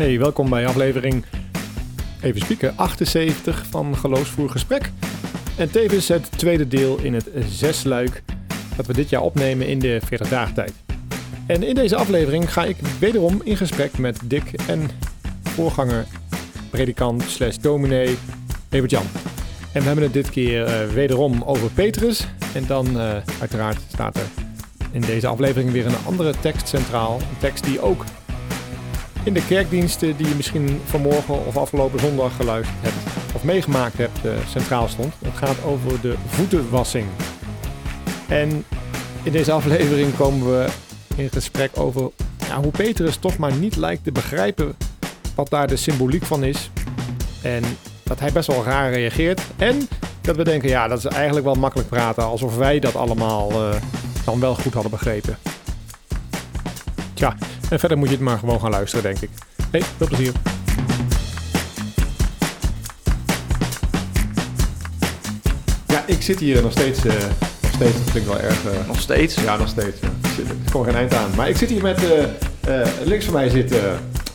Hey, welkom bij aflevering, even spieken, 78 van Geloofsvoer Gesprek. En tevens het tweede deel in het zesluik dat we dit jaar opnemen in de 40 dagen tijd. En in deze aflevering ga ik wederom in gesprek met Dick en voorganger, predikant slash dominee Evert Jan. En we hebben het dit keer uh, wederom over Petrus. En dan uh, uiteraard staat er in deze aflevering weer een andere tekst centraal. Een tekst die ook in de kerkdiensten die je misschien vanmorgen of afgelopen zondag geluisterd hebt of meegemaakt hebt uh, centraal stond. Het gaat over de voetenwassing. En in deze aflevering komen we in gesprek over hoe Petrus toch maar niet lijkt te begrijpen wat daar de symboliek van is. En dat hij best wel raar reageert. En dat we denken, ja, dat is eigenlijk wel makkelijk praten. Alsof wij dat allemaal uh, dan wel goed hadden begrepen. Tja, en verder moet je het maar gewoon gaan luisteren, denk ik. Hey, veel plezier. Ja, ik zit hier nog steeds... Uh, nog steeds, dat klinkt wel erg... Uh, nog steeds? Ja, nog steeds. Ja. Ik kom er geen eind aan. Maar ik zit hier met... links van mij zit...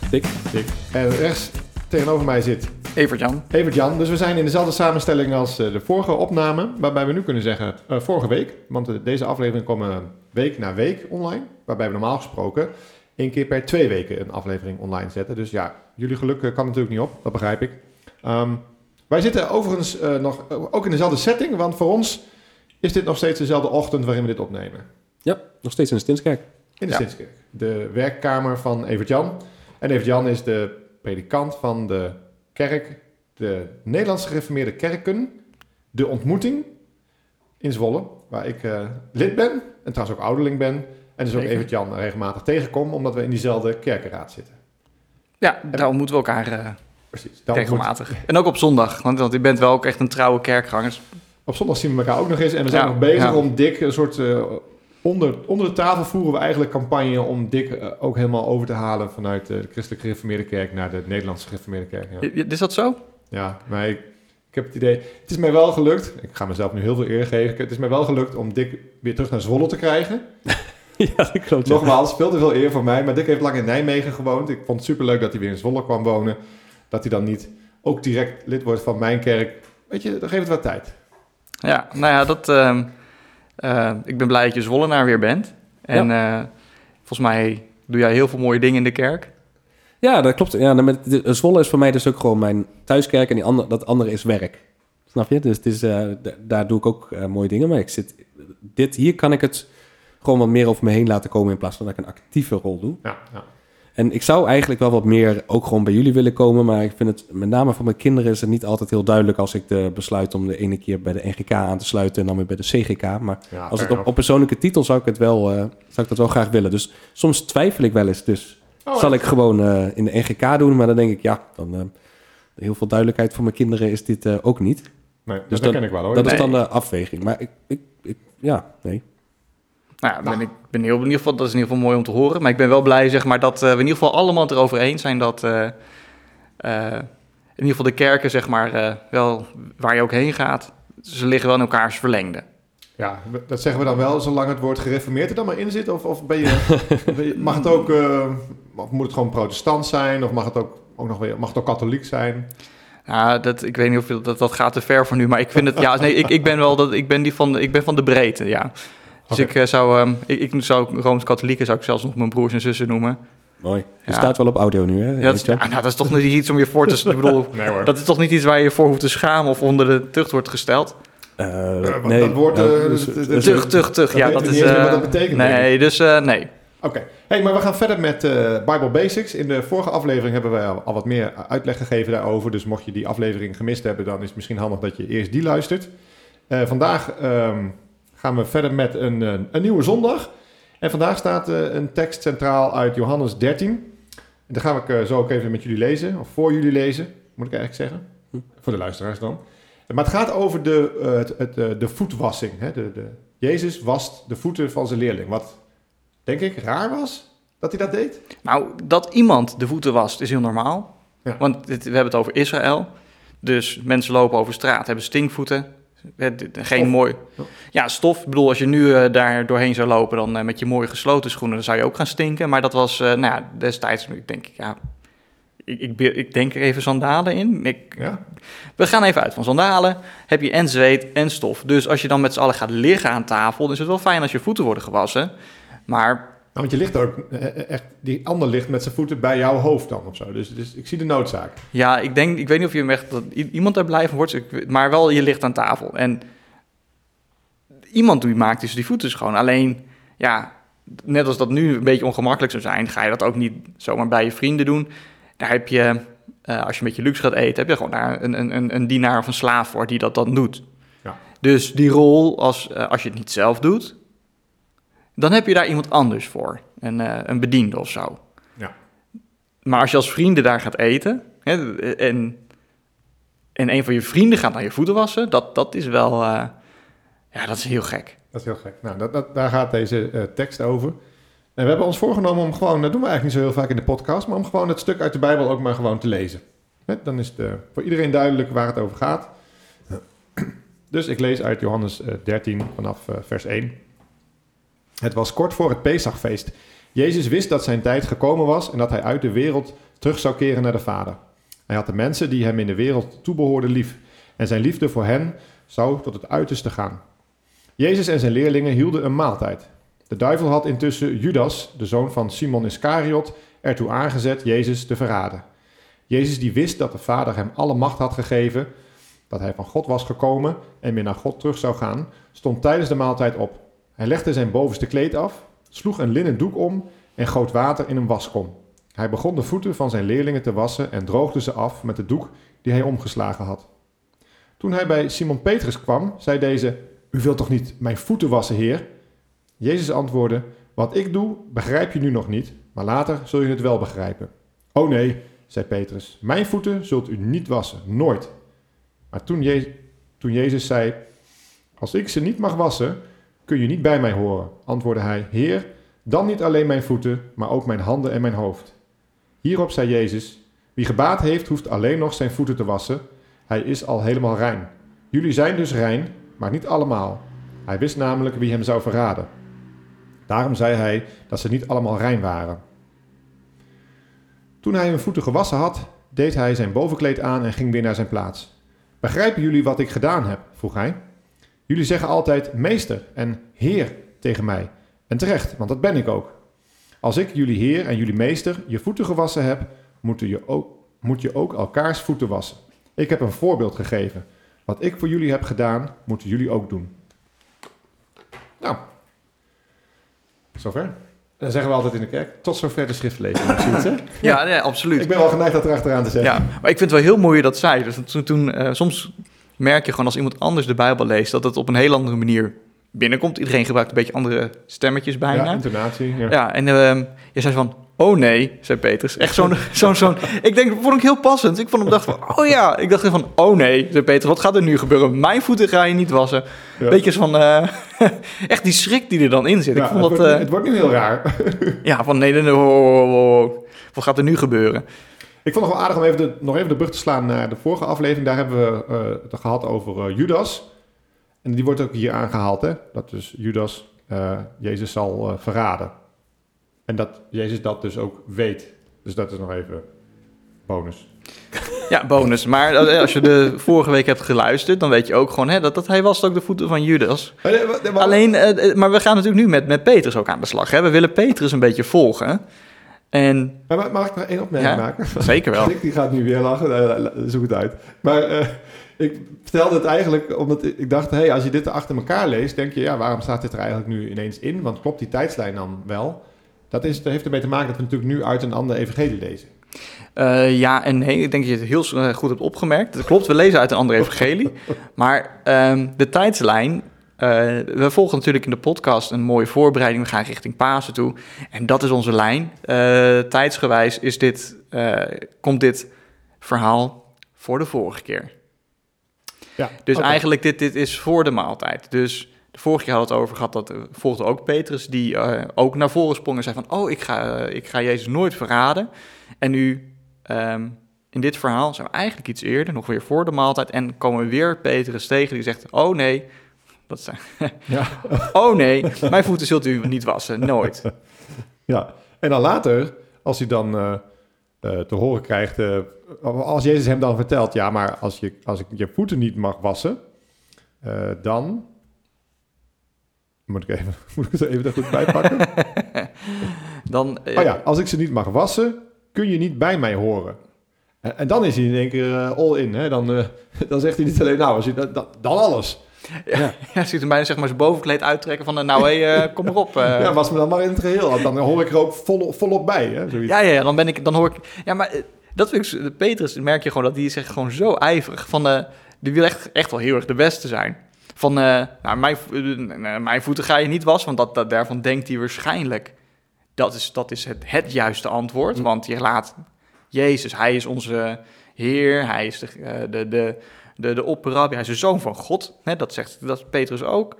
Dick. Dick. En rechts tegenover mij zit Evert-Jan. Evert-Jan. Dus we zijn in dezelfde samenstelling als uh, de vorige opname. Waarbij we nu kunnen zeggen, uh, vorige week. Want uh, deze aflevering komen week na week online. Waarbij we normaal gesproken één keer per twee weken een aflevering online zetten. Dus ja, jullie geluk kan natuurlijk niet op. Dat begrijp ik. Um, wij zitten overigens nog, ook in dezelfde setting. Want voor ons is dit nog steeds dezelfde ochtend waarin we dit opnemen. Ja, nog steeds in de Stinskerk. In de ja. Stinskerk. De werkkamer van Evert-Jan. En Evert-Jan is de predikant van de kerk, de Nederlandse gereformeerde kerken, de ontmoeting in Zwolle, waar ik uh, lid ben en trouwens ook ouderling ben. En dus ook Evert Jan regelmatig tegenkom, omdat we in diezelfde kerkenraad zitten. Ja, en daar ontmoeten we elkaar uh, precies, regelmatig. Moet... En ook op zondag, want, want je bent wel ook echt een trouwe kerkgangers. Op zondag zien we elkaar ook nog eens en we zijn ja, nog bezig ja. om dik een soort... Uh, onder, onder de tafel voeren we eigenlijk campagne om Dick uh, ook helemaal over te halen vanuit de christelijke gereformeerde kerk naar de Nederlandse gereformeerde kerk. Ja. Is dat zo? Ja, maar ik, ik, heb het idee, het is mij wel gelukt, ik ga mezelf nu heel veel eer geven, het is mij wel gelukt om Dick weer terug naar Zwolle te krijgen. ja, dat klopt. Nogmaals, veel te veel eer voor mij, maar Dick heeft lang in Nijmegen gewoond. Ik vond het superleuk dat hij weer in Zwolle kwam wonen. Dat hij dan niet ook direct lid wordt van mijn kerk. Weet je, dan geeft het wat tijd. Ja, nou ja, dat... Uh... Uh, ik ben blij dat je Zwollenaar weer bent. En ja. uh, volgens mij doe jij heel veel mooie dingen in de kerk. Ja, dat klopt. Ja, met, de, Zwolle is voor mij dus ook gewoon mijn thuiskerk en die andere, dat andere is werk. Snap je? Dus het is, uh, daar doe ik ook mooie dingen. Maar ik zit, dit, hier kan ik het gewoon wat meer over me heen laten komen in plaats van dat ik een actieve rol doe. Ja, ja. En ik zou eigenlijk wel wat meer ook gewoon bij jullie willen komen. Maar ik vind het met name voor mijn kinderen is het niet altijd heel duidelijk als ik de besluit om de ene keer bij de NGK aan te sluiten en dan weer bij de CGK. Maar ja, als het op, op, persoonlijke titel zou ik het wel, uh, zou ik dat wel graag willen. Dus soms twijfel ik wel eens. Dus oh, zal ik gewoon uh, in de NGK doen. Maar dan denk ik, ja, dan uh, heel veel duidelijkheid voor mijn kinderen is dit ook niet. Nee, dus dat ken ik wel hoor. Dat nee. is dan de afweging. Maar ik, ik, ik ja, nee. Nou, ben ik ben heel, in ieder geval, dat is in ieder geval mooi om te horen. Maar ik ben wel blij zeg maar, dat uh, we in ieder geval allemaal het erover eens zijn dat uh, uh, in ieder geval de kerken, zeg maar, wel waar je ook heen gaat, ze liggen wel in elkaars verlengde. Ja, dat zeggen we dan wel, zolang het woord gereformeerd er dan maar in zit? Of, of ben je, ben je, mag het ook, of moet het gewoon protestant zijn? Of mag het ook, ook nog weer, mag het ook katholiek zijn? Nou, dat, ik weet niet of dat, dat gaat te ver voor nu, maar ik vind het, ja, nee, ik, ik ben wel, dat, ik ben die van, de, ik ben van de breedte, ja. Dus okay. ik, uh, zou, um, ik, ik zou Rooms-Katholieken zou ik zelfs nog mijn broers en zussen noemen. Mooi. Je ja. staat wel op audio nu, hè? Ja, dat, is, ja, nou, dat is toch niet iets om je voor te... ik bedoel, nee, dat is toch niet iets waar je je voor hoeft te schamen of onder de tucht wordt gesteld? Uh, nee. Dat woord... Uh, dus, dus, tucht, tucht, tucht. Ja, dat is... wat dat betekent. Nee, dus nee. Oké. Okay. Hey, maar we gaan verder met Bible Basics. In de vorige aflevering hebben we al wat meer uitleg gegeven daarover. Dus mocht je die aflevering gemist hebben, dan is het misschien handig dat je eerst die luistert. vandaag... Um, gaan we verder met een, een, een, nieuwe zondag. En vandaag staat uh, een tekst centraal uit Johannes 13. En daar ga ik uh, zo ook even met jullie lezen, of voor jullie lezen, moet ik eigenlijk zeggen. Hm. Voor de luisteraars dan. Maar het gaat over de, uh, het, het, de voetwassing. Hè? De, de, Jezus wast de voeten van zijn leerling. Wat, denk ik, raar was dat hij dat deed. Nou, dat iemand de voeten wast is heel normaal. Ja. Want dit, we hebben het over Israël. Dus mensen lopen over straat, hebben stinkvoeten. Geen stof. mooi. Ja, stof. Ik bedoel, als je nu uh, daar doorheen zou lopen, dan uh, met je mooie gesloten schoenen, dan zou je ook gaan stinken. Maar dat was, uh, nou ja, destijds, ik denk, ja, ik, ik, ik, denk er even sandalen in. Ik, ja? We gaan even uit van sandalen. Heb je en zweet en stof. Dus als je dan met z'n allen gaat liggen aan tafel, dan is het wel fijn als je voeten worden gewassen. Maar. Nou, want je ligt ook eh, eh, echt, die ander ligt met zijn voeten bij jouw hoofd dan of zo. Dus, dus ik zie de noodzaak. Ja, ik denk, ik weet niet of je echt, dat iemand daar blij van wordt, maar wel je ligt aan tafel. En iemand die maakt dus die voeten schoon. Alleen, ja, net als dat nu een beetje ongemakkelijk zou zijn, ga je dat ook niet zomaar bij je vrienden doen. Daar heb je, uh, als je met je luxe gaat eten, heb je gewoon daar een, een, een dienaar of een slaaf voor die dat dan doet. Ja. Dus die rol, als, uh, als je het niet zelf doet, dan heb je daar iemand anders voor. Een, uh, een bediende of zo. Ja. Maar als je als vrienden daar gaat eten hè, en, en een van je vrienden gaat naar je voeten wassen, dat, dat is wel, ja, dat is heel gek. Dat is heel gek. Nou, dat, dat, daar gaat deze tekst over. En we hebben ons voorgenomen om gewoon, dat doen we eigenlijk niet zo heel vaak in de podcast, maar om gewoon het stuk uit de Bijbel ook maar gewoon te lezen. Dan is het voor iedereen duidelijk waar het over gaat. Dus ik lees uit Johannes 13 eh, vanaf vers 1. Het was kort voor het Pesachfeest. Jezus wist dat zijn tijd gekomen was en dat hij uit de wereld terug zou keren naar de Vader. Hij had de mensen die hem in de wereld toebehoorden lief. En zijn liefde voor hen zou tot het uiterste gaan. Jezus en zijn leerlingen hielden een maaltijd. De duivel had intussen Judas, de zoon van Simon Iscariot, ertoe aangezet Jezus te verraden. Jezus die wist dat de Vader hem alle macht had gegeven, dat hij van God was gekomen en weer naar God terug zou gaan, stond tijdens de maaltijd op. Hij legde zijn bovenste kleed af, sloeg een linnen doek om en goot water in een waskom. Hij begon de voeten van zijn leerlingen te wassen en droogde ze af met de doek die hij omgeslagen had. Toen hij bij Simon Petrus kwam, zei deze: U wilt toch niet mijn voeten wassen, Heer? Jezus antwoordde: Wat ik doe, begrijp je nu nog niet, maar later zul je het wel begrijpen. Oh nee, zei Petrus, mijn voeten zult u niet wassen, nooit. Maar toen, toen Jezus zei: Als ik ze niet mag wassen, kun je niet bij mij horen, antwoordde hij: Heer, dan niet alleen mijn voeten, maar ook mijn handen en mijn hoofd. Hierop zei Jezus: Wie gebaat heeft, hoeft alleen nog zijn voeten te wassen. Hij is al helemaal rein. Jullie zijn dus rein, maar niet allemaal. Hij wist namelijk wie hem zou verraden. Daarom zei hij dat ze niet allemaal rein waren. Toen hij hun voeten gewassen had, deed hij zijn bovenkleed aan en ging weer naar zijn plaats. Begrijpen jullie wat ik gedaan heb? vroeg hij. Jullie zeggen altijd meester en heer tegen mij. En terecht, want dat ben ik ook. Als ik jullie heer en jullie meester je voeten gewassen heb, moet je ook, moet je ook elkaars voeten wassen. Ik heb een voorbeeld gegeven. Wat ik voor jullie heb gedaan, moeten jullie ook doen. Nou, Zover. Dan zeggen we altijd in de kerk, tot zover de schriftlezing. ja, nee, absoluut. Ik ben wel geneigd dat erachteraan te zeggen. Ja, maar ik vind het wel heel mooi dat dat zei. Dus toen, toen uh, soms merk je gewoon als iemand anders de Bijbel leest... dat het op een heel andere manier binnenkomt. Iedereen gebruikt een beetje andere stemmetjes bijna. Ja, intonatie. Ja, ja en uh, je zei van, Oh nee, zei Peters. Echt zo'n, zo'n, zo'n... Ik denk, dat vond ik heel passend. Ik vond hem dacht van, oh ja. Ik dacht van, oh nee, zei Peters. Wat gaat er nu gebeuren? Mijn voeten ga je niet wassen. Ja. Beetje van, uh, echt die schrik die er dan in zit. Ja, ik vond het, dat, wordt, uh, het wordt nu heel raar. ja, van nee, nee, nee, oh, wat gaat er nu gebeuren? Ik vond het wel aardig om even de, nog even de brug te slaan naar de vorige aflevering. Daar hebben we uh, het gehad over Judas. En die wordt ook hier aangehaald, hè. Dat dus Judas Jezus zal verraden. En dat Jezus dat dus ook weet. Dus dat is nog even bonus. Ja, bonus. Maar als je de vorige week hebt geluisterd, dan weet je ook gewoon hè, dat, dat hij was ook de voeten van Judas. Alleen, eh, eh, maar we gaan natuurlijk nu met, met Petrus ook aan de slag. Hè? We willen Petrus een beetje volgen. En... Maar mag ik nog één opmerking maken? Zeker wel. die gaat nu weer lachen, zoek het uit. Maar uh, ik vertelde het eigenlijk omdat ik dacht, hey, als je dit achter elkaar leest, denk je, ja, waarom staat dit er eigenlijk nu ineens in? Want klopt die tijdslijn dan wel? Dat, is, dat heeft ermee te maken dat we natuurlijk nu uit een ander evangelie lezen. Uh, ja en nee, ik denk dat je het heel eh, goed hebt opgemerkt. Dat klopt, we lezen uit een andere evangelie. maar um, de tijdslijn, uh, we volgen natuurlijk in de podcast een mooie voorbereiding. We gaan richting Pasen toe. En dat is onze lijn. tijdsgewijs is dit, komt dit verhaal voor de vorige keer. Ja, dus okay. eigenlijk dit, dit is voor de maaltijd. Dus de vorige keer hadden we het over gehad, dat volgde ook Petrus, die ook naar voren sprong en zei van, oh, ik ga, ik ga Jezus nooit verraden. En nu, um, in dit verhaal, zijn we eigenlijk iets eerder, nog weer voor de maaltijd, en komen we weer Petrus tegen, die zegt, oh nee, dat zijn, ja. oh nee, mijn voeten zult u niet wassen, nooit. Ja, en dan later, als hij dan te horen krijgt, als Jezus hem dan vertelt, ja, maar als, je, als ik je voeten niet mag wassen, dan moet ik, even, moet ik het even er goed bij pakken? dan, oh ja, als ik ze niet mag wassen, kun je niet bij mij horen. En, en dan is hij in één keer all in. Hè? Dan, dan zegt hij niet alleen, nou, als je, dat, dan alles. Ja, ja. ziet hem bijna zeg maar, zijn bovenkleed uittrekken van, nou, hé, hey, uh, kom erop. ja, was me dan maar in het geheel. Dan hoor ik er ook vol, volop bij. Hè? Zoiets. Ja, ja, dan ben ik, dan hoor ik... Ja, maar dat vind ik... Petrus, merk je gewoon dat die zegt gewoon zo ijverig van... de die wil echt, echt wel heel erg de beste zijn. Van, uh, nou, mijn, uh, mijn voeten ga je niet wassen, want dat, daarvan denkt hij waarschijnlijk. Dat is, dat is het, het juiste antwoord, hm. want je laat Jezus, hij is onze Heer, hij is de, de, de, de, de opperrabbi, hij is de Zoon van God. Hè, dat zegt dat Petrus ook.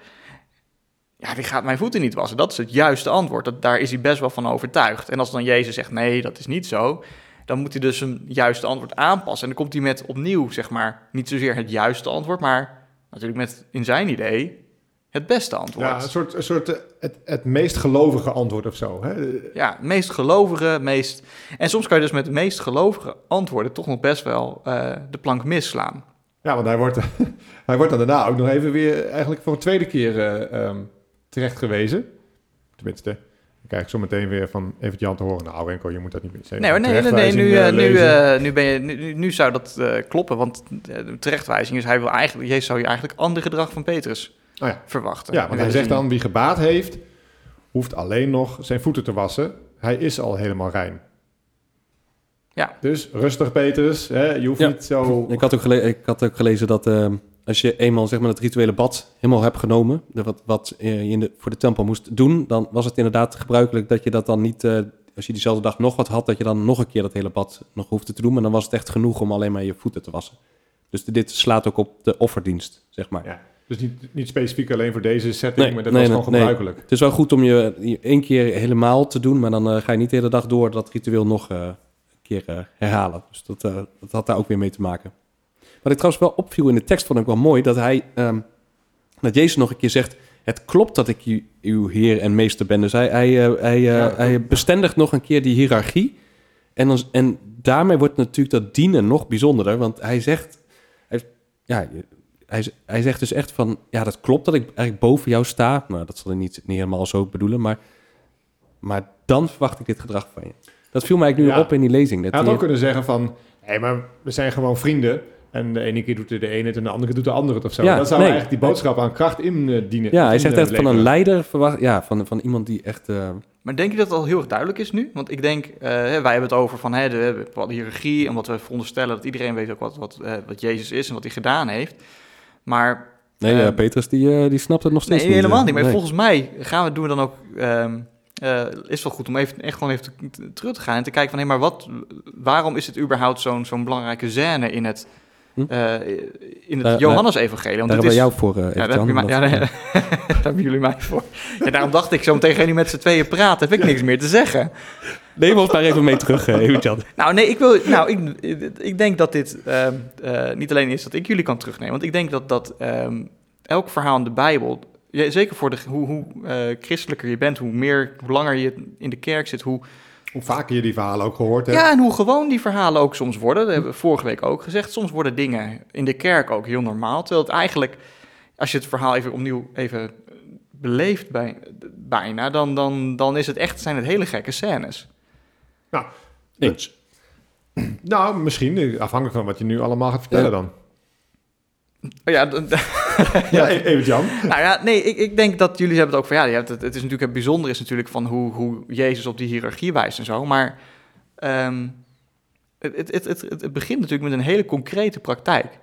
Ja, die gaat mijn voeten niet wassen. Dat is het juiste antwoord. Dat, daar is hij best wel van overtuigd. En als dan Jezus zegt, nee, dat is niet zo... dan moet hij dus een juiste antwoord aanpassen. En dan komt hij met opnieuw, zeg maar, niet zozeer het juiste antwoord... maar natuurlijk met in zijn idee het beste antwoord. Ja, een soort, een soort eh, het, het meest gelovige antwoord of zo. Hè? Ja, meest gelovige, meest... En soms kan je dus met de meest gelovige antwoorden toch nog best wel uh, de plank misslaan. Ja, want hij wordt, hij wordt dan daarna ook nog even weer eigenlijk voor een tweede keer uh, um, terecht gewezen. Tenminste, dan krijg ik zo meteen weer van even Jan te horen. Nou, Renko, je moet dat niet meer zeggen. Nee, nee, nee, nee, nu, uh, nu, uh, nu, ben je, nu, nu zou dat kloppen, want terechtwijzing is, hij wil eigenlijk, Jezus zou je eigenlijk ander gedrag van Petrus oh ja. verwachten. Ja, want hij zegt dan, wie gebaat heeft, hoeft alleen nog zijn voeten te wassen. Hij is al helemaal rein. Ja. Dus rustig, Petrus. Hè? Je hoeft ja. niet zo... Ik had ook, gele ik had ook gelezen dat ehm, als je eenmaal zeg maar, het rituele bad helemaal hebt genomen, wat, wat je in de, voor de tempel moest doen, dan was het inderdaad gebruikelijk dat je dat dan niet, uh, als je diezelfde dag nog wat had, dat je dan nog een keer dat hele bad nog hoefde te doen. Maar dan was het echt genoeg om alleen maar je voeten te wassen. Dus dit slaat ook op de offerdienst, zeg maar. Ja. Dus niet, niet specifiek alleen voor deze setting, maar dat was gewoon gebruikelijk. Het is wel goed om je één keer helemaal te doen, maar dan uh, ga je niet de hele dag door dat ritueel nog uh, keer herhalen. Dus dat, dat had daar ook weer mee te maken. Wat ik trouwens wel opviel in de tekst, vond ik wel mooi, dat hij, um, dat Jezus nog een keer zegt, het klopt dat ik uw heer en meester ben. Dus hij, hij, uh, hij, hij bestendigt nog een keer die hiërarchie. En, dan, en daarmee wordt natuurlijk dat dienen nog bijzonderder, want hij zegt, hij, ja, hij, hij zegt dus echt van, ja, dat klopt dat ik eigenlijk boven jou sta. Nou, dat zal hij niet, niet helemaal zo bedoelen, maar, maar dan verwacht ik dit gedrag van je. Dat viel mij nu op in die lezing. Dat hij had ook kunnen zeggen van, hé, hey, maar we zijn gewoon vrienden. En de ene keer doet de ene het en de andere keer doet de andere het of zo. Ja, dat zou eigenlijk die boodschap aan kracht indienen. Ja, hij zegt echt van een leider, verwacht, ja, van, van iemand die echt... Uh... Maar denk je dat het al heel erg duidelijk is nu? Want ik denk, uh, wij hebben het over van hè, de, de hiërarchie... omdat we veronderstellen dat iedereen weet ook wat, wat, uh, wat Jezus is en wat hij gedaan heeft. Maar... Nee, uh, Petrus die, die snapt het nog steeds nee, niet. helemaal niet. Maar volgens mij gaan we, doen we dan ook... Um, uh, is wel goed om even, echt gewoon even terug te gaan en te kijken van... hé, hey, maar wat, waarom is het überhaupt zo'n zo'n belangrijke scène in het Hm? Uh, in het Johannes-evangelie. Daar hebben we jou voor, uh, ja, daar, heb mij, ja, daar, hebben jullie mij voor. Ja, daarom dacht ik, zo meteen gaan met z'n tweeën praten, heb ik niks meer te zeggen. Neem ons maar even mee terug, uh, Nou, nee, ik, wil, nou ik, ik denk dat dit ehm, niet alleen is dat ik jullie kan terugnemen, want ik denk dat, dat um, elk verhaal in de Bijbel, zeker voor de, hoe, hoe christelijker je bent, hoe meer, hoe langer je in de kerk zit, hoe hoe vaker je die verhalen ook gehoord hebt. Ja, en hoe gewoon die verhalen ook soms worden. Dat hebben we vorige week ook gezegd. Soms worden dingen in de kerk ook heel normaal. Terwijl het eigenlijk, als je het verhaal even opnieuw even beleeft bij, bijna, dan, dan, dan is het echt, zijn het hele gekke scènes. Nou, eens. Nou, misschien, afhankelijk van wat je nu allemaal gaat vertellen dan. Oh ja, ja, e- even Jan. nou ja, nee, ik, ik denk dat jullie hebben het ook van... Ja, het, het is natuurlijk het bijzondere is natuurlijk van hoe, hoe Jezus op die hiërarchie wijst en zo. Maar um, het, het, het, het, begint natuurlijk met een hele concrete praktijk.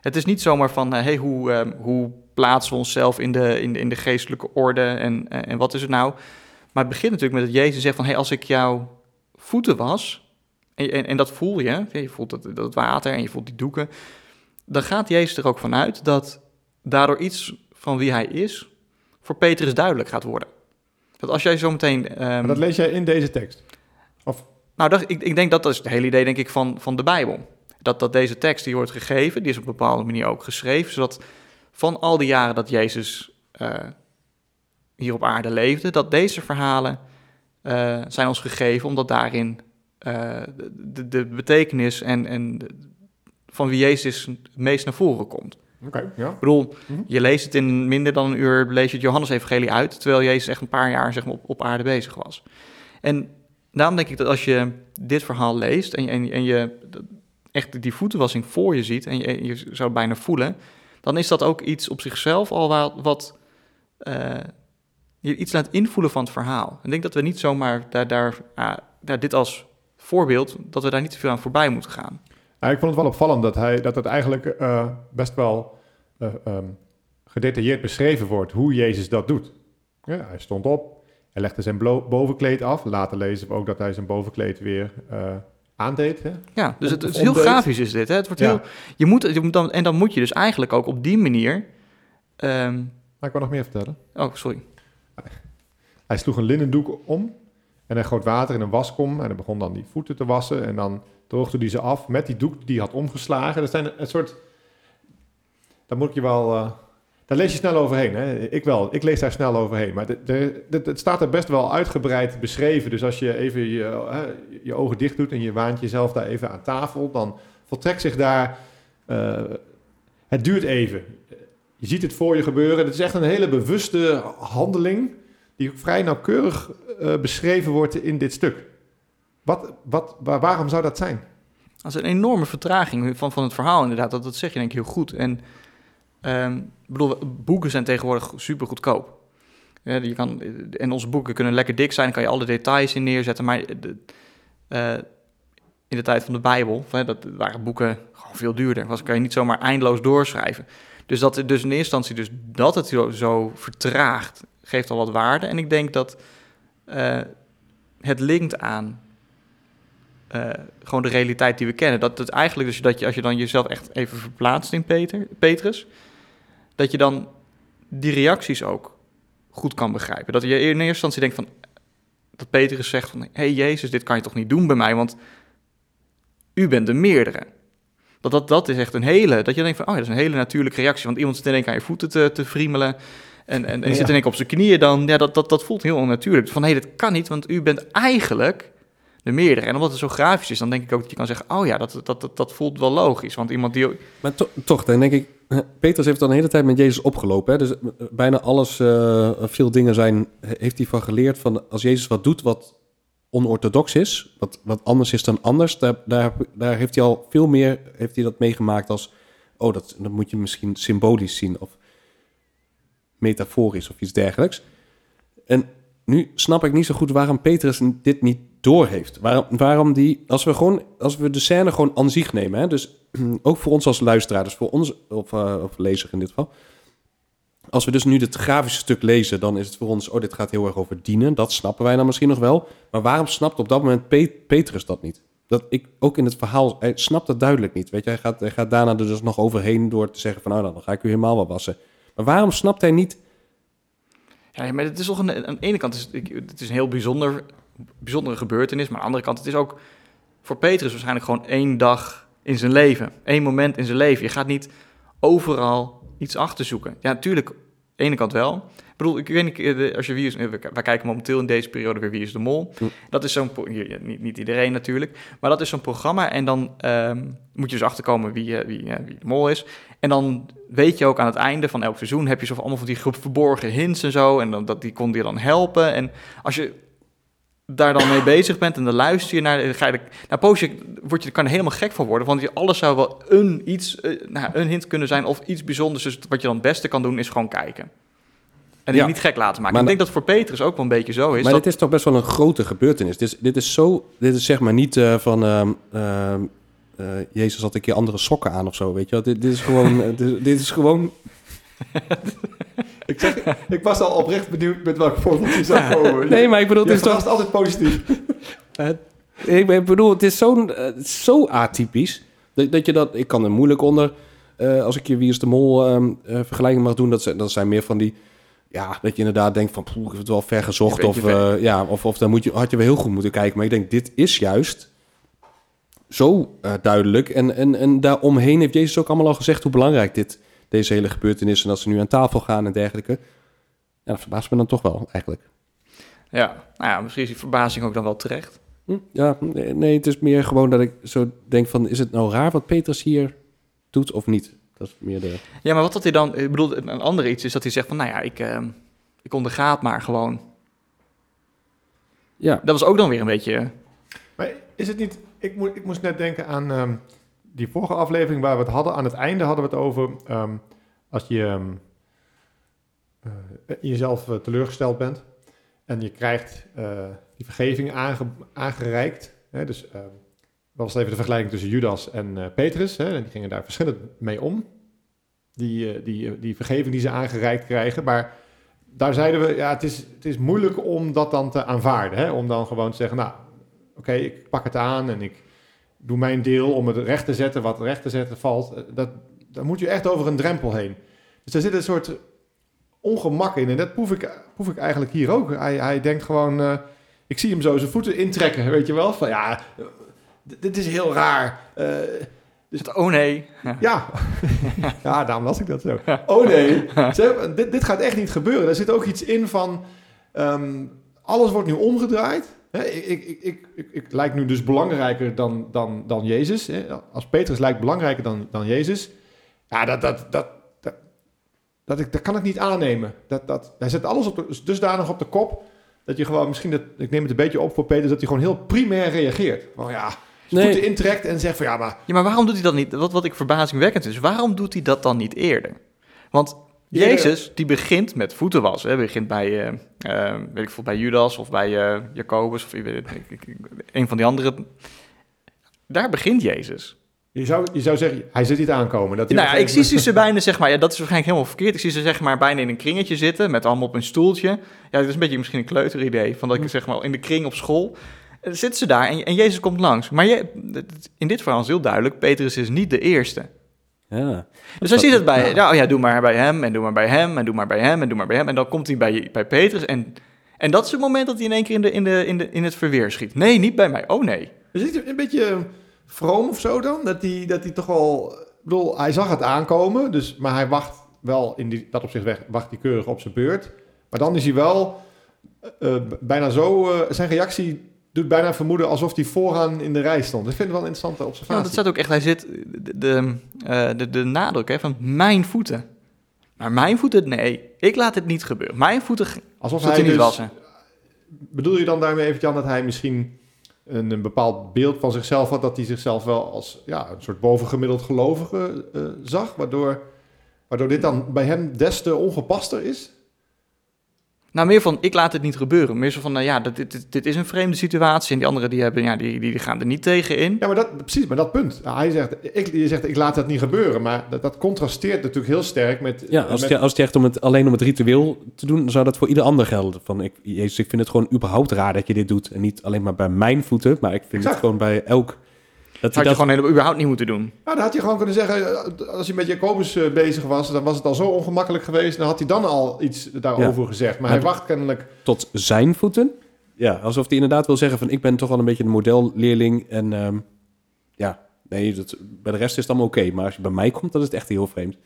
Het is niet zomaar van, uh, hey, hoe, um, hoe plaatsen we onszelf in de, in de, in de geestelijke orde en, uh, en wat is het nou? Maar het begint natuurlijk met dat Jezus zegt van, hey, als ik jouw voeten was... En, en, en dat voel je, je voelt dat, dat water en je voelt die doeken dan gaat Jezus er ook vanuit dat daardoor iets van wie hij is voor Petrus duidelijk gaat worden. Dat als jij zo meteen... Um, dat lees jij in deze tekst? Of? Nou, dat, ik, ik denk dat dat is het hele idee denk ik, van, van de Bijbel. Dat, dat deze tekst die wordt gegeven, die is op een bepaalde manier ook geschreven, zodat van al die jaren dat Jezus uh, hier op aarde leefde, dat deze verhalen uh, zijn ons gegeven, omdat daarin de, de, betekenis en, en van wie Jezus het meest naar voren komt. Oké, ja. Ik bedoel, mhm. je leest het in minder dan een uur, lees je het Johannes-evangelie uit, terwijl Jezus echt een paar jaar zeg maar, op, op aarde bezig was. En daarom denk ik dat als je dit verhaal leest en, en, en je echt die voetenwassing voor je ziet en je, je zou bijna voelen, dan is dat ook iets op zichzelf al wat, wat uh, je iets laat invoelen van het verhaal. Ik denk dat we niet zomaar daar, daar, uh, daar dit als voorbeeld, dat we daar niet te veel aan voorbij moeten gaan. Ik vond het wel opvallend dat, hij, dat het eigenlijk uh, best wel um, gedetailleerd beschreven wordt hoe Jezus dat doet. Ja, hij stond op, hij legde zijn bovenkleed af. Later lezen we ook dat hij zijn bovenkleed weer aandeed. Hè? Ja, dus het, het, is heel grafisch is dit. Hè? Het wordt heel, je moet, je moet dan, en dan moet je dus eigenlijk ook op die manier... Um... Maar ik wil nog meer vertellen. Oh, sorry. Hij sloeg een linnendoek om en hij goot water in een waskom en hij begon dan die voeten te wassen en dan droogde hij ze af met die doek die had omgeslagen. Dat zijn een soort... Dan moet je wel... Uh, daar lees je snel overheen. Hè? Ik wel. Ik lees daar snel overheen. Maar het staat er best wel uitgebreid beschreven. Dus als je even je, je ogen dicht doet en je waant jezelf daar even aan tafel, dan voltrekt zich daar. Uh, het duurt even. Je ziet het voor je gebeuren. Het is echt een hele bewuste handeling. Die vrij nauwkeurig uh, beschreven wordt in dit stuk. Wat, wat, waarom zou dat zijn? Dat is een enorme vertraging van, van het verhaal, inderdaad. Dat, dat zeg je denk ik heel goed. En Um, bedoel, boeken zijn tegenwoordig super goedkoop. Je kan, en onze boeken kunnen lekker dik zijn, kan je alle details in neerzetten. Maar de, uh, in de tijd van de Bijbel, dat waren boeken gewoon veel duurder. Was kan je niet zomaar eindeloos doorschrijven. Dus, dat, dus in eerste instantie, dus dat het zo, vertraagt, geeft al wat waarde. En ik denk dat uh, het linkt aan uh, gewoon de realiteit die we kennen. Dat het eigenlijk dus dat je, als je dan jezelf echt even verplaatst in Peter, Petrus, dat je dan die reacties ook goed kan begrijpen. Dat je in eerste instantie denkt van, dat Petrus zegt van, hé hey Jezus, dit kan je toch niet doen bij mij, want u bent de meerdere. Dat, dat, dat is echt een hele, dat je denkt van, oh ja, dat is een hele natuurlijke reactie, want iemand zit in één keer aan je voeten te, te friemelen en, en, en zit in één keer op zijn knieën dan, ja, dat, dat, dat voelt heel onnatuurlijk. Van, hé, hey, dat kan niet, want u bent eigenlijk de meerdere. En omdat het zo grafisch is, dan denk ik ook dat je kan zeggen... oh ja, dat, dat, dat, dat voelt wel logisch. Want iemand die... Maar toch, dan denk ik... Petrus heeft dan de hele tijd met Jezus opgelopen. Hè? Dus eh, bijna alles, uh, veel dingen zijn... heeft hij van geleerd van... als Jezus wat doet wat onorthodox is... wat, wat anders is dan anders... Daar, daar, daar heeft hij al veel meer heeft hij dat meegemaakt als... oh, dat, dat moet je misschien symbolisch zien... of metaforisch of iets dergelijks. En nu snap ik niet zo goed waarom Petrus dit niet doorheeft. Waarom, waarom die, als we gewoon, als we de scène gewoon aan zich nemen, hè, dus ook voor ons als luisteraar, dus voor ons, of, uh, of lezer in dit geval. Als we dus nu het grafische stuk lezen, dan is het voor ons, oh, dit gaat heel erg over dienen. Dat snappen wij dan misschien nog wel. Maar waarom snapt op dat moment Petrus dat niet? Dat ik ook in het verhaal, hij snapt dat duidelijk niet. Weet je, hij gaat, hij gaat daarna er dus nog overheen door te zeggen van, nou, dan ga ik u helemaal wat wassen. Maar waarom snapt hij niet ja, maar het is toch een, aan de ene kant is het, is een heel bijzonder, bijzondere gebeurtenis, maar aan de andere kant het is ook voor Petrus waarschijnlijk gewoon één dag in zijn leven, één moment in zijn leven. Je gaat niet overal iets achterzoeken. Ja, natuurlijk, aan de ene kant wel. Ik bedoel, ik weet niet, eh, als je wie is, eh, wij kijken momenteel in deze periode weer Wie is de Mol. Dat is zo'n, niet, niet iedereen natuurlijk, maar dat is zo'n programma en dan ehm, moet je dus achterkomen wie, uh, wie, wie de Mol is. En dan weet je ook aan het einde van elk seizoen heb je zo allemaal van die groep verborgen hints en zo. En dan, dat, die kon je dan helpen. En als je daar dan mee bezig bent en dan luister je naar, ga je, nou poosje word je, kan er helemaal gek van worden, want je, alles zou wel een iets, uh, nou, een hint kunnen zijn of iets bijzonders. Dus wat je dan het beste kan doen is gewoon kijken. En je niet gek laten maken. ik denk dat voor Petrus ook wel een beetje zo is. Maar dit is toch best wel een grote gebeurtenis. Dit is, dit is zo, dit is zeg maar niet uh, van, uh, uh, Jezus had een keer andere sokken aan of zo, weet je wel. Dit, dit is gewoon... Eh, dit, dit, is gewoon... ik, zeg, ik was al oprecht benieuwd met welk voorbeeld je zou komen. Nee, maar ik bedoel... Het is toch altijd positief. ik bedoel, het is zo, uh, zo atypisch... Dat, dat je dat... Ik kan er moeilijk onder... Uh, als ik je Wie is de Mol um, uh, vergelijking mag doen... Dat zijn, dat zijn meer van die... Ja, dat je inderdaad denkt van... Poeh, ik heb het wel ver gezocht. Of, uh, ja, of, of dan moet je, had je wel heel goed moeten kijken. Maar ik denk, dit is juist zo uh, duidelijk. En, en, en daaromheen heeft Jezus ook allemaal al gezegd hoe belangrijk dit, deze hele gebeurtenis is. En dat ze nu aan tafel gaan en dergelijke. Ja, dat verbaast me dan toch wel eigenlijk. Ja, nou ja, misschien is die verbazing ook dan wel terecht. Hm? Ja, nee, het is meer gewoon dat ik zo denk van... is het nou raar wat Petrus hier doet of niet? Dat is meer de... Ja, maar wat had hij dan... Ik bedoel, een andere iets is dat hij zegt van... nou ja, ik, uh, ik ondergaat maar gewoon. Ja. Dat was ook dan weer een beetje... Maar is het niet... Ik, moet, ik moest net denken aan um, die vorige aflevering waar we het hadden. Aan het einde hadden we het over... Um, als je um, uh, jezelf uh, teleurgesteld bent... en je krijgt die vergeving aange, aangereikt. Hè, dus uh, was even de vergelijking tussen Judas en Petrus. Hè, en die gingen daar verschillend mee om. Die, die, die vergeving die ze aangereikt krijgen. Maar daar zeiden we, ja, het is, het is moeilijk om dat dan te aanvaarden. Hè? Om dan gewoon te zeggen, nou, oké, ik pak het aan en ik doe mijn deel om het recht te zetten wat recht te zetten valt. Dat, daar moet je echt over een drempel heen. Dus daar zit een soort ongemak in. En dat proef ik, proef ik eigenlijk hier ook. Hij, hij denkt gewoon ik zie hem zo zijn voeten intrekken, weet je wel. Van ja, dit is heel raar. Uh, dus, oh nee. Ja. ja, daarom las ik dat zo. Oh nee. dit, dit gaat echt niet gebeuren. Er zit ook iets in van... Um, alles wordt nu omgedraaid. Ik, ik, ik, ik, ik, lijk nu dus belangrijker dan, dan, dan Jezus. Als Petrus lijkt belangrijker dan, dan Jezus. Ja, dat, dat, dat, dat, dat, ik, dat kan ik niet aannemen. Dat, dat, hij zet alles op de, dusdanig op de kop dat je gewoon misschien, dat, ik neem het een beetje op voor Peter, dat hij gewoon heel primair reageert. Van ja, nee. voeten intrekt en zegt van ja, maar... Ja, maar waarom doet hij dat niet? Wat, wat ik verbazingwekkend is, waarom doet hij dat dan niet eerder? Want Jezus, die begint met voeten wassen. Hij begint bij, uh, uh, weet ik veel, bij Judas of bij uh, Jacobus of een van die andere. Daar begint Jezus. Je zou, je zou zeggen, hij zit niet aankomen. Dat nou ja, ik zie ze bijna, zeg maar, ja, dat is waarschijnlijk helemaal verkeerd. Ik zie ze zeg maar bijna in een kringetje zitten, met allemaal op een stoeltje. Ja, dat is een beetje misschien een kleuteridee, van dat ik zeg maar in de kring op school. Eh, zitten ze daar en, en Jezus komt langs. Maar je, in dit verhaal is heel duidelijk, Petrus is niet de eerste. Ja. Dus hij ziet het bij, ja. oh ja, doe maar bij hem en doe maar bij hem en doe maar bij hem en doe maar bij hem. En dan komt hij bij, bij Petrus en, en dat is het moment dat hij in één keer in, de, in, de, in, de, in het verweer schiet. Nee, niet bij mij. Oh nee. Er zit een beetje vroom of zo dan? Dat hij, dat hij toch wel... Ik bedoel, hij zag het aankomen, dus, maar hij wacht wel in die, dat opzicht weg, wacht hij keurig op zijn beurt. Maar dan is hij wel uh, bijna zo... Uh, zijn reactie doet bijna vermoeden alsof hij vooraan in de rij stond. Ik vind het wel een interessante observatie. Ja, dat staat ook echt... Hij zit de, de, uh, de, de nadruk hè, van mijn voeten. Maar mijn voeten, nee. Ik laat het niet gebeuren. Mijn voeten Alsof hij niet dus, wassen. Bedoel je dan daarmee even, Jan, dat hij misschien een, een, bepaald beeld van zichzelf had, dat hij zichzelf wel als ja, een soort bovengemiddeld gelovige uh, zag, waardoor, waardoor dit dan bij hem des te ongepaster is? Nou, meer van, ik laat het niet gebeuren. Meer zo van, nou ja, dit, dit, dit is een vreemde situatie. En die anderen, die, hebben, ja, die, die gaan er niet tegen in. Ja, maar dat, precies, maar dat punt. Hij zegt, ik, je zegt, ik laat het niet gebeuren. Maar dat, dat contrasteert natuurlijk heel sterk met... Ja, als, met... Het, als het echt om het, alleen om het ritueel te doen, zou dat voor ieder ander gelden. Van, ik, Jezus, ik vind het gewoon überhaupt raar dat je dit doet. En niet alleen maar bij mijn voeten, maar ik vind het gewoon bij elk dat had je gewoon helemaal überhaupt niet moeten doen. Nou, dan had je gewoon kunnen zeggen, eh, als hij met Jacobus uh, bezig was, dan was het al zo ongemakkelijk geweest. Dan had hij dan al iets daarover gezegd. Maar hij wacht kennelijk... Tot zijn voeten? Ja, alsof hij inderdaad wil zeggen van, ik ben toch wel een beetje een modelleerling. En um, ja, nee, dat, bij de rest is het allemaal oké. Maar als je bij mij komt, dan is het echt heel vreemd.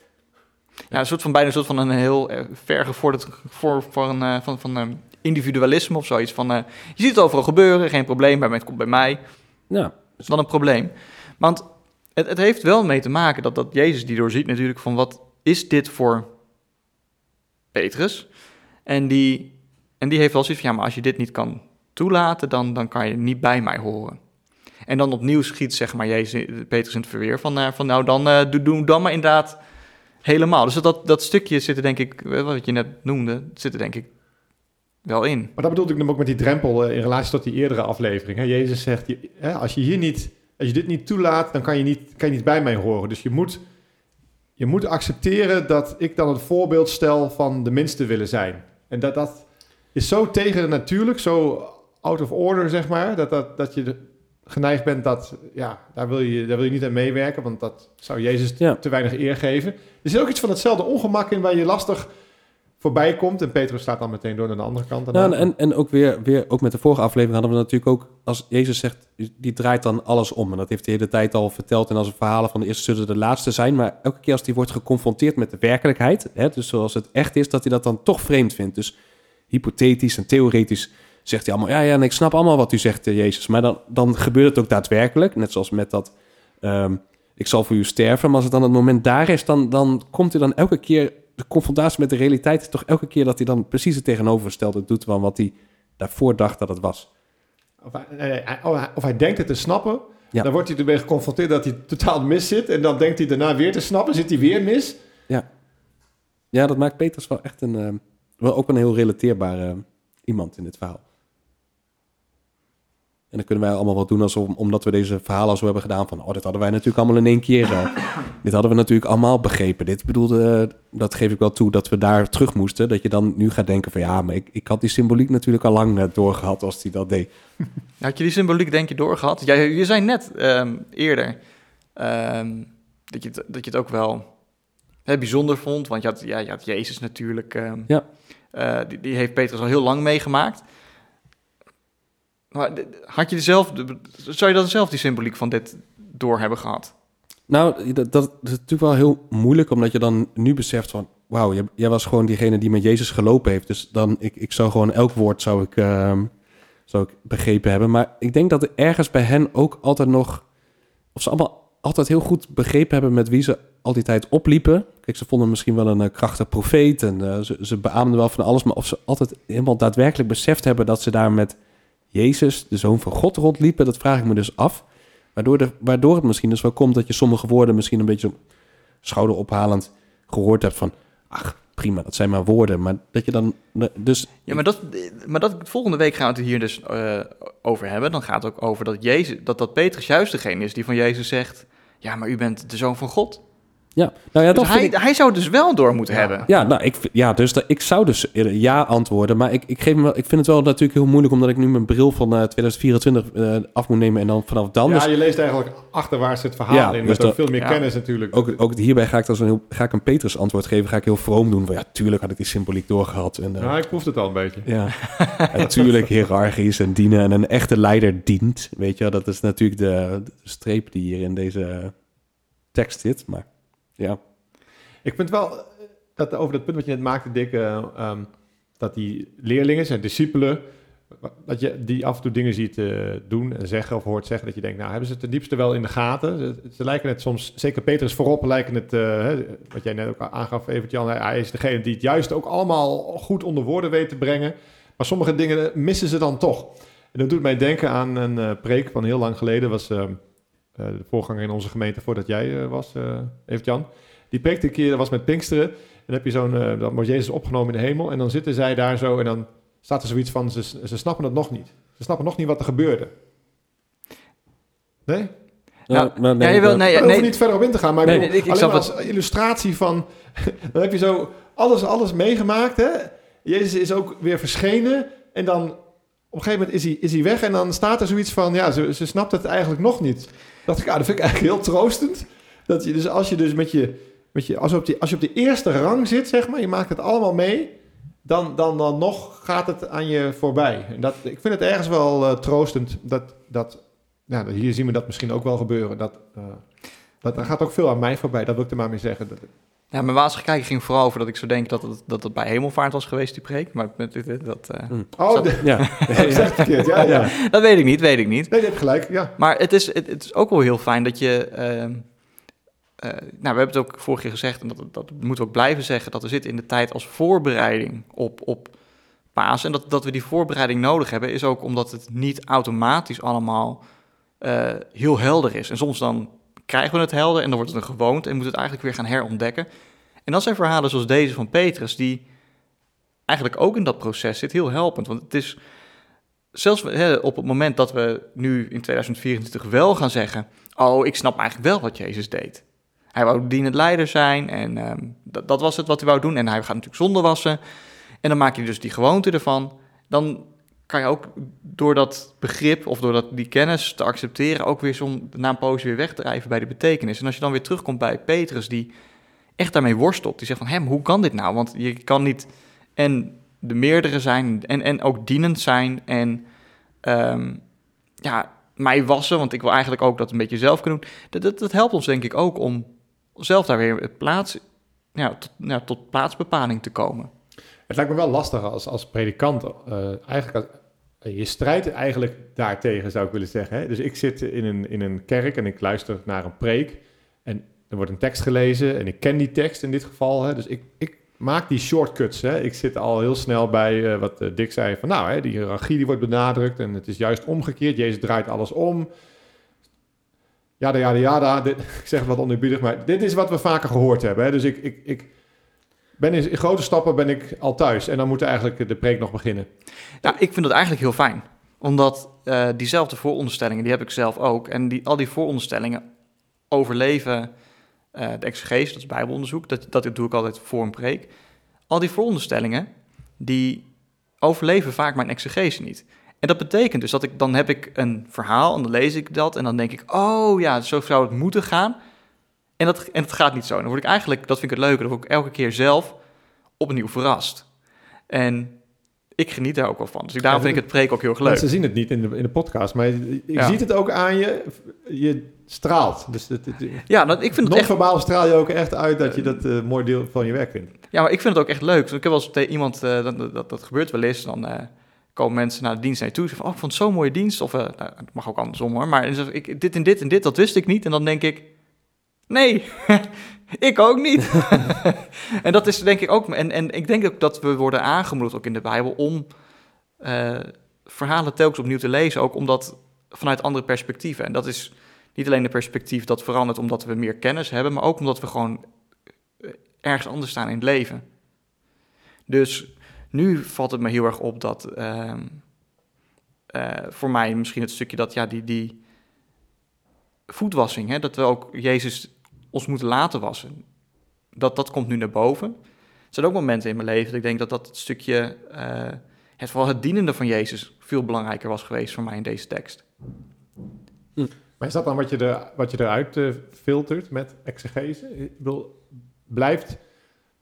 Ja, een soort van bijna een soort van een heel uh, vergevorderd voor, voor een, uh, van, van um, individualisme of zoiets. Van, je ziet het overal gebeuren, geen probleem, maar het komt bij mij. Ja is wel een probleem. Want het, het heeft wel mee te maken dat, dat Jezus die doorziet natuurlijk van wat is dit voor Petrus? En die, en die heeft wel zoiets van, ja, maar als je dit niet kan toelaten, dan, dan kan je niet bij mij horen. En dan opnieuw schiet, zeg maar, Jezus, Petrus in het verweer van, uh, van nou, dan uh, doe, doe dan maar inderdaad helemaal. Dus dat, dat stukje zit er denk ik, wat je net noemde, zit er denk ik wel in. Maar dat bedoelde ik dan ook met die drempel uh, in relatie tot die eerdere aflevering. Hè? Jezus zegt, hè, als je hier niet, als je dit niet toelaat, dan kan je niet, kan je niet bij mij horen. Dus je moet, je moet accepteren dat ik dan het voorbeeld stel van de minste willen zijn. En dat, dat is zo tegen de natuurlijk, zo out of order, zeg maar, dat, dat, dat je geneigd bent dat, ja, daar wil, je, daar wil je niet aan meewerken, want dat zou Jezus te weinig eer geven. Er zit ook iets van hetzelfde ongemak in waar je lastig voorbij komt. En Petrus staat dan meteen door naar de andere kant. Nou, en, en ook weer, weer, ook met de vorige aflevering hadden we natuurlijk ook, als Jezus zegt, die draait dan alles om. En dat heeft hij de hele tijd al verteld. En als verhalen van de eerste zullen de laatste zijn. Maar elke keer als hij wordt geconfronteerd met de werkelijkheid, hè, dus zoals het echt is, dat hij dat dan toch vreemd vindt. Dus hypothetisch en theoretisch zegt hij allemaal, ja, ja, en ik snap allemaal wat u zegt, Jezus. Maar dan, dan gebeurt het ook daadwerkelijk, net zoals met dat, ehm, ik zal voor u sterven. Maar als het dan het moment daar is, dan, dan komt hij dan elke keer, de confrontatie met de realiteit is toch elke keer dat hij dan precies het tegenovergestelde doet van wat hij daarvoor dacht dat het was. Of hij, of hij denkt het te snappen, dan wordt hij ermee geconfronteerd dat hij totaal mis zit. En dan denkt hij daarna weer te snappen, zit hij weer mis. Ja, ja dat maakt Peters wel echt een, uh, wel ook een heel relateerbare iemand in dit verhaal. En dan kunnen wij allemaal wat doen alsof, omdat we deze verhalen zo hebben gedaan van, oh, dit hadden wij natuurlijk allemaal in één keer. Uh, dit hadden we natuurlijk allemaal begrepen. Dit bedoelde, dat geef ik wel toe, dat we daar terug moesten. Dat je dan nu gaat denken van, ja, maar ik, ik had die symboliek natuurlijk al lang net doorgehad als hij dat deed. Had je die symboliek denk je doorgehad? Jij, je zei net ehm, eerder ehm, dat, je het, dat je het ook wel hè, bijzonder vond, want je had, ja, je had Jezus natuurlijk. Um, ja. Uh, die, die heeft Petrus al heel lang meegemaakt. Had je dezelfde, zou je dan zelf die symboliek van dit door hebben gehad? Nou, dat, dat is natuurlijk wel heel moeilijk, omdat je dan nu beseft van, wauw, jij, was gewoon diegene die met Jezus gelopen heeft. Dus dan, ik, ik zou gewoon elk woord zou ik, uh, zou ik begrepen hebben. Maar ik denk dat er ergens bij hen ook altijd nog, of ze allemaal altijd heel goed begrepen hebben met wie ze al die tijd opliepen. Kijk, ze vonden misschien wel een uh, krachtig profeet en uh, ze, ze beaamden wel van alles, maar of ze altijd helemaal daadwerkelijk beseft hebben dat ze daar met Jezus, de Zoon van God, rondliepen? Dat vraag ik me dus af. Waardoor, waardoor het misschien dus wel komt dat je sommige woorden misschien een beetje schouderophalend gehoord hebt van... ach, prima, dat zijn maar woorden. Maar dat je dan dus... Ja, maar dat, maar dat volgende week gaan we het hier dus uh, over hebben. Dan gaat het ook over dat, Jezus, dat, dat Petrus juist degene is die van Jezus zegt... ja, maar u bent de Zoon van God. Ja, nou ja, dus hij, hij zou dus wel door moeten hebben. Ja, nou, ik, ja dus ik zou dus ja antwoorden. Maar ik, ik, geef me, ik vind het wel natuurlijk heel moeilijk... omdat ik nu mijn bril van uh, 2024 uh, af moet nemen en dan vanaf dan... Ja, dus, je leest eigenlijk achterwaarts het verhaal ja, in. Dus met veel meer kennis natuurlijk. Ook, ook hierbij ga ik, dan een, ga ik een Petrus antwoord geven. Ga ik heel vroom doen. Van, ja, tuurlijk had ik die symboliek doorgehad. En, uh, nou, ik proef het al een beetje. Ja, natuurlijk hiërarchisch en dienen. En een echte leider dient. Weet je, dat is natuurlijk de, de streep die hier in deze tekst zit. Maar ja... Ik vind wel eh, dat over dat punt wat je net maakte, Dick, uh, dat die leerlingen, zijn discipelen, dat je die af en toe dingen ziet uh, doen en zeggen of hoort zeggen, dat je denkt, nou hebben ze het ten diepste wel in de gaten. Ze, lijken het soms, zeker Petrus voorop, lijken het, wat jij net ook aangaf, even Jan, hij is degene die het juist ook allemaal goed onder woorden weet te brengen. Maar sommige dingen missen ze dan toch. En dat doet mij denken aan een uh, preek van heel lang geleden, was ehm, de voorganger in onze gemeente voordat jij was, Evert Jan. Die preekte een keer, dat was met Pinksteren. En dan heb je zo'n, uh, dan wordt Jezus opgenomen in de hemel. En dan zitten zij daar zo en dan staat er zoiets van, ze, ze snappen het nog niet. Ze snappen nog niet wat er gebeurde. Nee? Nou, nou nee, je wil, nee, nee, nee, niet verder op in te gaan, maar nee, ik, ik, als illustratie van... dan heb je zo alles, alles meegemaakt, hè? Jezus is ook weer verschenen en dan op een gegeven moment is hij, is hij weg en dan staat er zoiets van... ja, ze, ze snapt het eigenlijk nog niet. Dacht ik, dat vind ik eigenlijk heel troostend. Dat je dus als je dus met je, met je als, je op die, als je op de eerste rang zit, zeg maar, je maakt het allemaal mee, dan, dan, dan nog gaat het aan je voorbij. En dat, ik vind het ergens wel uh, troostend dat, dat ja, hier zien we dat misschien ook wel gebeuren. Dat, uh, dat, gaat ook veel aan mij voorbij, dat wil ik er maar mee zeggen. Dat, ja, mijn kijken ging vooral over dat ik zo denk dat het, dat het bij hemelvaart was geweest, die preek. Maar dat... Uh, Oh, ja. ja, ja. dat weet ik niet, weet ik niet. Nee, je hebt gelijk, ja. Maar het is, het, het is ook wel heel fijn dat je... Uh, uh, nou, we hebben het ook vorige keer gezegd, en dat, dat moeten we ook blijven zeggen, dat we zitten in de tijd als voorbereiding op, op Paas. En dat, dat we die voorbereiding nodig hebben, is ook omdat het niet automatisch allemaal uh, heel helder is. En soms dan krijgen we het helder en dan wordt het een gewoonte en moeten het eigenlijk weer gaan herontdekken. En dat zijn verhalen zoals deze van Petrus, die eigenlijk ook in dat proces zit, heel helpend. Want het is zelfs op het moment dat we nu in 2024 wel gaan zeggen: Oh, ik snap eigenlijk wel wat Jezus deed. Hij wou dienend leider zijn en ehm, dat, dat, was het wat hij wou doen. En hij gaat natuurlijk zonde wassen. En dan maak je dus die gewoonte ervan. Dan kan je ook door dat begrip of door dat, die kennis te accepteren... ook weer zo'n na een poosje weer wegdrijven bij de betekenis. En als je dan weer terugkomt bij Petrus die echt daarmee worstelt. Die zegt van, hem, hoe kan dit nou? Want je kan niet en de meerdere zijn en, en ook dienend zijn en... Um, ja, mij wassen, want ik wil eigenlijk ook dat een beetje zelf kunnen doen. Dat, dat, helpt ons denk ik ook om zelf daar weer plaats, ja, tot plaatsbepaling te komen. Het lijkt me wel lastig als, als predikant, uh, eigenlijk je strijdt eigenlijk daartegen, zou ik willen zeggen. Hè? Dus ik zit in een, in een kerk en ik luister naar een preek. En er wordt een tekst gelezen en ik ken die tekst in dit geval. Hè? Dus ik, ik maak die shortcuts. Hè? Ik zit al heel snel bij uh, wat uh, Dick zei van... nou, hè, die hiërarchie die wordt benadrukt en het is juist omgekeerd. Jezus draait alles om. Ja, ja, ja, ik zeg wat oneerbiedig, maar dit is wat we vaker gehoord hebben. Hè? Dus ik, ik, ik ben in, grote stappen ben ik al thuis en dan moet eigenlijk de preek nog beginnen. Nou, ik vind dat eigenlijk heel fijn. Omdat uh, diezelfde vooronderstellingen, die heb ik zelf ook. En die, al die vooronderstellingen overleven uh, de exegese, dat is bijbelonderzoek. Dat, dat doe ik altijd voor een preek. Al die vooronderstellingen, die overleven vaak mijn exegese niet. En dat betekent dus dat ik, dan heb ik een verhaal en dan lees ik dat en dan denk ik, oh ja, zo zou het moeten gaan. En dat, en het gaat niet zo. Dan word ik eigenlijk, dat vind ik het leuke, dan word ik elke keer zelf opnieuw verrast. En ik geniet daar ook wel van. Dus ik, daarom vind ik het preek ook heel erg leuk. Ze zien het niet in de, in de podcast, maar je, je ziet het ook aan je. Je straalt. Dus het, ja, dat, ik vind het echt... verbaal straal je ook echt uit dat je dat uh, mooi deel van je werk vindt. Ja, maar ik vind het ook echt leuk. Dus ik heb wel eens tegen iemand, uh, dat, dat, dat, gebeurt wel eens, dan... Uh, komen mensen naar de dienst naar je toe. Zeggen van, oh, ik vond zo'n mooie dienst. Of, nou, het mag ook andersom hoor. Maar ik, dit en dit en dit, dat wist ik niet. En dan denk ik, nee, ik ook niet. en dat is denk ik ook... En, en ik denk ook dat we worden aangemoedigd, ook in de Bijbel... om uh, verhalen telkens opnieuw te lezen. Ook omdat vanuit andere perspectieven. En dat is niet alleen de perspectief dat verandert omdat we meer kennis hebben... maar ook omdat we gewoon eh, ergens anders staan in het leven. Dus nu valt het me heel erg op dat uh, uh, voor mij misschien het stukje dat ja, die, die voetwassing, hè, dat we ook Jezus ons moeten laten wassen, dat, dat komt nu naar boven. Er zijn ook momenten in mijn leven dat ik denk dat dat het stukje, uh, het, vooral het dienende van Jezus, veel belangrijker was geweest voor mij in deze tekst. Hm. Maar is dat dan wat je, er, wat je eruit uh, filtert met exegese? Ik bedoel, blijft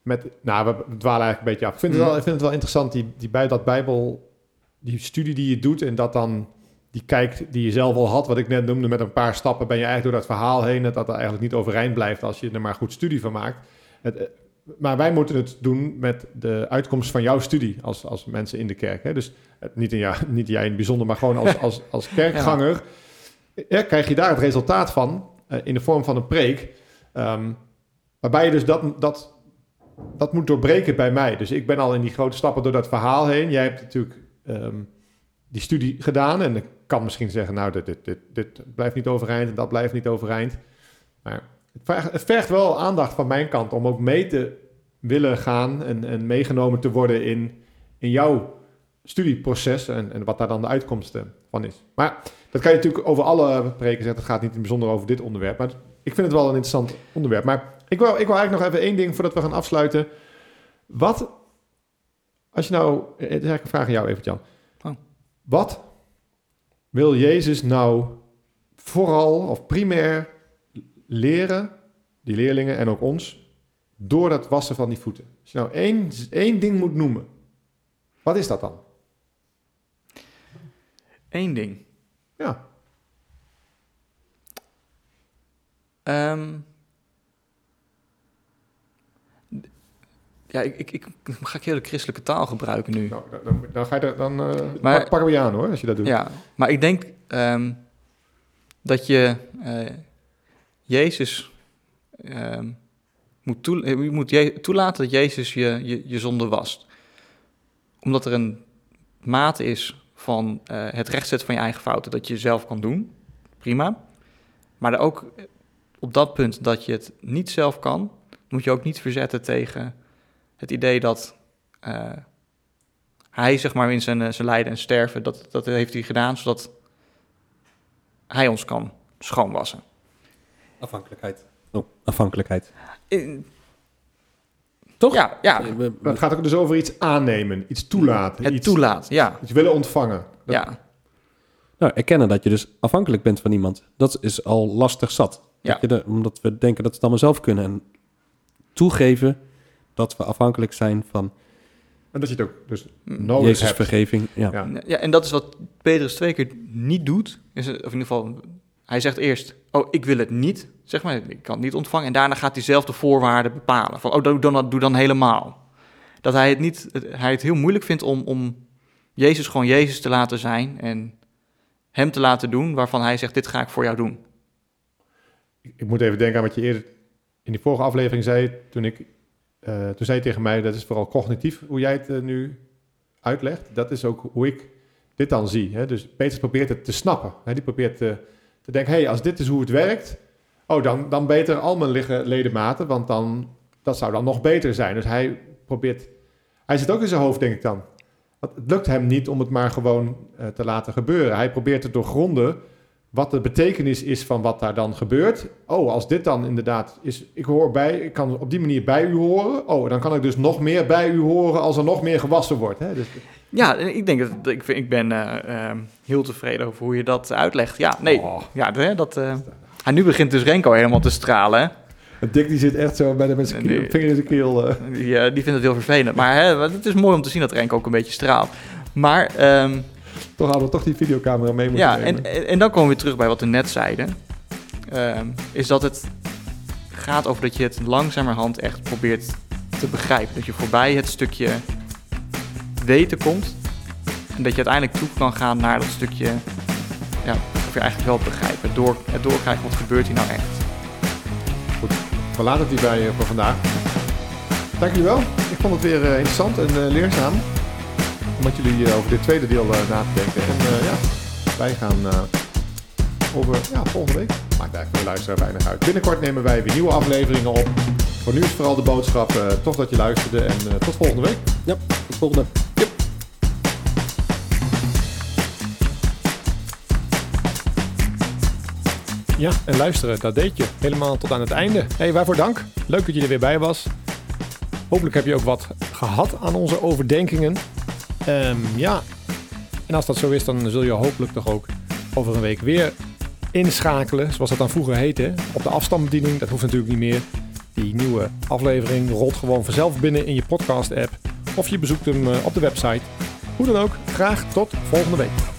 met, nou, we dwalen eigenlijk een beetje af. Ik vind het wel, ik vind het wel interessant, die, die, bij dat Bijbel, die studie die je doet en dat dan die kijkt die je zelf al had, wat ik net noemde, met een paar stappen ben je eigenlijk door dat verhaal heen, dat dat eigenlijk niet overeind blijft als je er maar goed studie van maakt. Het, eh, maar wij moeten het doen met de uitkomst van jouw studie als, als mensen in de kerk. Hè? Dus eh, niet, in jou, niet jij in het bijzonder, maar gewoon als, als, als kerkganger. Ja. krijg je daar het resultaat van uh, in de vorm van een preek. Um, waarbij je dus dat, dat dat moet doorbreken bij mij. Dus ik ben al in die grote stappen door dat verhaal heen. Jij hebt natuurlijk um, die studie gedaan en kan misschien zeggen, nou, dit, dit, dit, dit, blijft niet overeind en dat blijft niet overeind. Maar het vergt, het vergt, wel aandacht van mijn kant om ook mee te willen gaan en, en meegenomen te worden in, in jouw studieproces en, en wat daar dan de uitkomsten van is. Maar dat kan je natuurlijk over alle preken zeggen. Het gaat niet in bijzonder over dit onderwerp. Maar ik vind het wel een interessant onderwerp. Maar ik wil, ik wil eigenlijk nog even één ding voordat we gaan afsluiten. Wat, als je nou, het is eigenlijk een vraag aan jou even, Jan. Oh. Wat wil Jezus nou vooral of primair leren, die leerlingen en ook ons, door dat wassen van die voeten? Als je nou één, één ding moet noemen, wat is dat dan? Eén ding. Ja. Um, ja, ik, ik, ik, ga ik hele christelijke taal gebruiken nu. Nou, dan, dan, ga je er, dan uh, maar, pakken we je aan hoor, als je dat doet. Ja, maar ik denk um, dat je uh, Jezus um, moet, toe, eh, je moet je, toelaten dat Jezus je, je, je zonde wast. Omdat er een mate is van uh, het rechtzetten van je eigen fouten dat je zelf kan doen. Prima. Maar er ook op dat punt dat je het niet zelf kan, moet je ook niet verzetten tegen het idee dat uh, hij, zeg maar, in zijn, eh, zijn lijden en sterven, dat, dat heeft hij gedaan zodat hij ons kan schoonwassen. Afhankelijkheid. Oh, afhankelijkheid. In, toch? Ja, ja. Het gaat ook dus over iets aannemen, iets toelaten. Het iets, toelaten, ja. Iets willen ontvangen. Dat... Ja. Nou, erkennen dat je dus afhankelijk bent van iemand, dat is al lastig zat. Ja. Je omdat we denken dat we het allemaal zelf kunnen. En toegeven dat we afhankelijk zijn van... En dat je het ook dus nodig Jezus hebt. vergeving, ja. ja. ja. en dat is wat Petrus twee keer niet doet. Is, of in ieder geval, hij zegt eerst, oh, ik wil het niet. Zeg maar, ik kan het niet ontvangen. En daarna gaat hij zelf de voorwaarden bepalen. Van, oh, doe dan, doe dan helemaal. Dat hij het, niet, hij het heel moeilijk vindt om, om Jezus gewoon Jezus te laten zijn en hem te laten doen waarvan hij zegt, dit ga ik voor jou doen. Ik, ik moet even denken aan wat je eerder in die vorige aflevering zei, toen ik, uh, toen zei je tegen mij, dat is vooral cognitief hoe jij het uh, nu uitlegt. Dat is ook hoe ik dit dan zie. Hè? Dus Petrus probeert het te snappen. Hè? Die probeert te, denken, hey, als dit is hoe het werkt, oh, dan, dan beter al mijn ledematen, want dan, dat zou dan nog beter zijn. Dus hij probeert, hij zit ook in zijn hoofd, denk ik dan. Het lukt hem niet om het maar gewoon uh, te laten gebeuren. Hij probeert te doorgronden wat de betekenis is van wat daar dan gebeurt. Oh, als dit dan inderdaad is, ik hoor bij, ik kan op die manier bij u horen. Oh, dan kan ik dus nog meer bij u horen als er nog meer gewassen wordt. Hè? Dus, ja, ik denk dat ik, ik ben uh, uh, heel tevreden over hoe je dat uitlegt. Ja, nee, oh. ja, dat. Uh, nu begint dus Renko helemaal te stralen. Dick die zit echt zo bij de mensen vinger in zijn keel. Die, die vindt het heel vervelend. Maar hè, het is mooi om te zien dat Renko ook een beetje straalt. Maar um, toch hadden we toch die videocamera mee moeten ja, nemen. En, en dan komen we weer terug bij wat we net zeiden. Uh, is dat het gaat over dat je het langzamerhand echt probeert te begrijpen. Dat je voorbij het stukje weten komt. En dat je uiteindelijk toe kan gaan naar dat stukje... Ja, of je eigenlijk wel begrijpen. Door, het doorkrijgen wat gebeurt hier nou echt. Goed, we laten het hierbij voor vandaag. Dank jullie wel. Ik vond het weer uh, interessant en uh, leerzaam met jullie over dit tweede deel uh, na te denken. En uh, ja, wij gaan over ja, volgende week. Maakt eigenlijk voor de luisteraar weinig uit. Binnenkort nemen wij weer nieuwe afleveringen op. Voor nu is vooral de boodschap. toch dat je luisterde en tot volgende week. Ja, tot volgende. Yep. Ja, en luisteren, dat deed je. Helemaal tot aan het einde. hey, waarvoor dank. Leuk dat je er weer bij was. Hopelijk heb je ook wat gehad aan onze overdenkingen. Um, ja, en als dat zo is, dan zul je hopelijk toch ook over een week weer inschakelen, zoals dat dan vroeger heette, op de afstandsbediening. Dat hoeft natuurlijk niet meer. Die nieuwe aflevering rolt gewoon vanzelf binnen in je podcast-app of je bezoekt hem eh, op de website. Hoe dan ook, graag tot volgende week.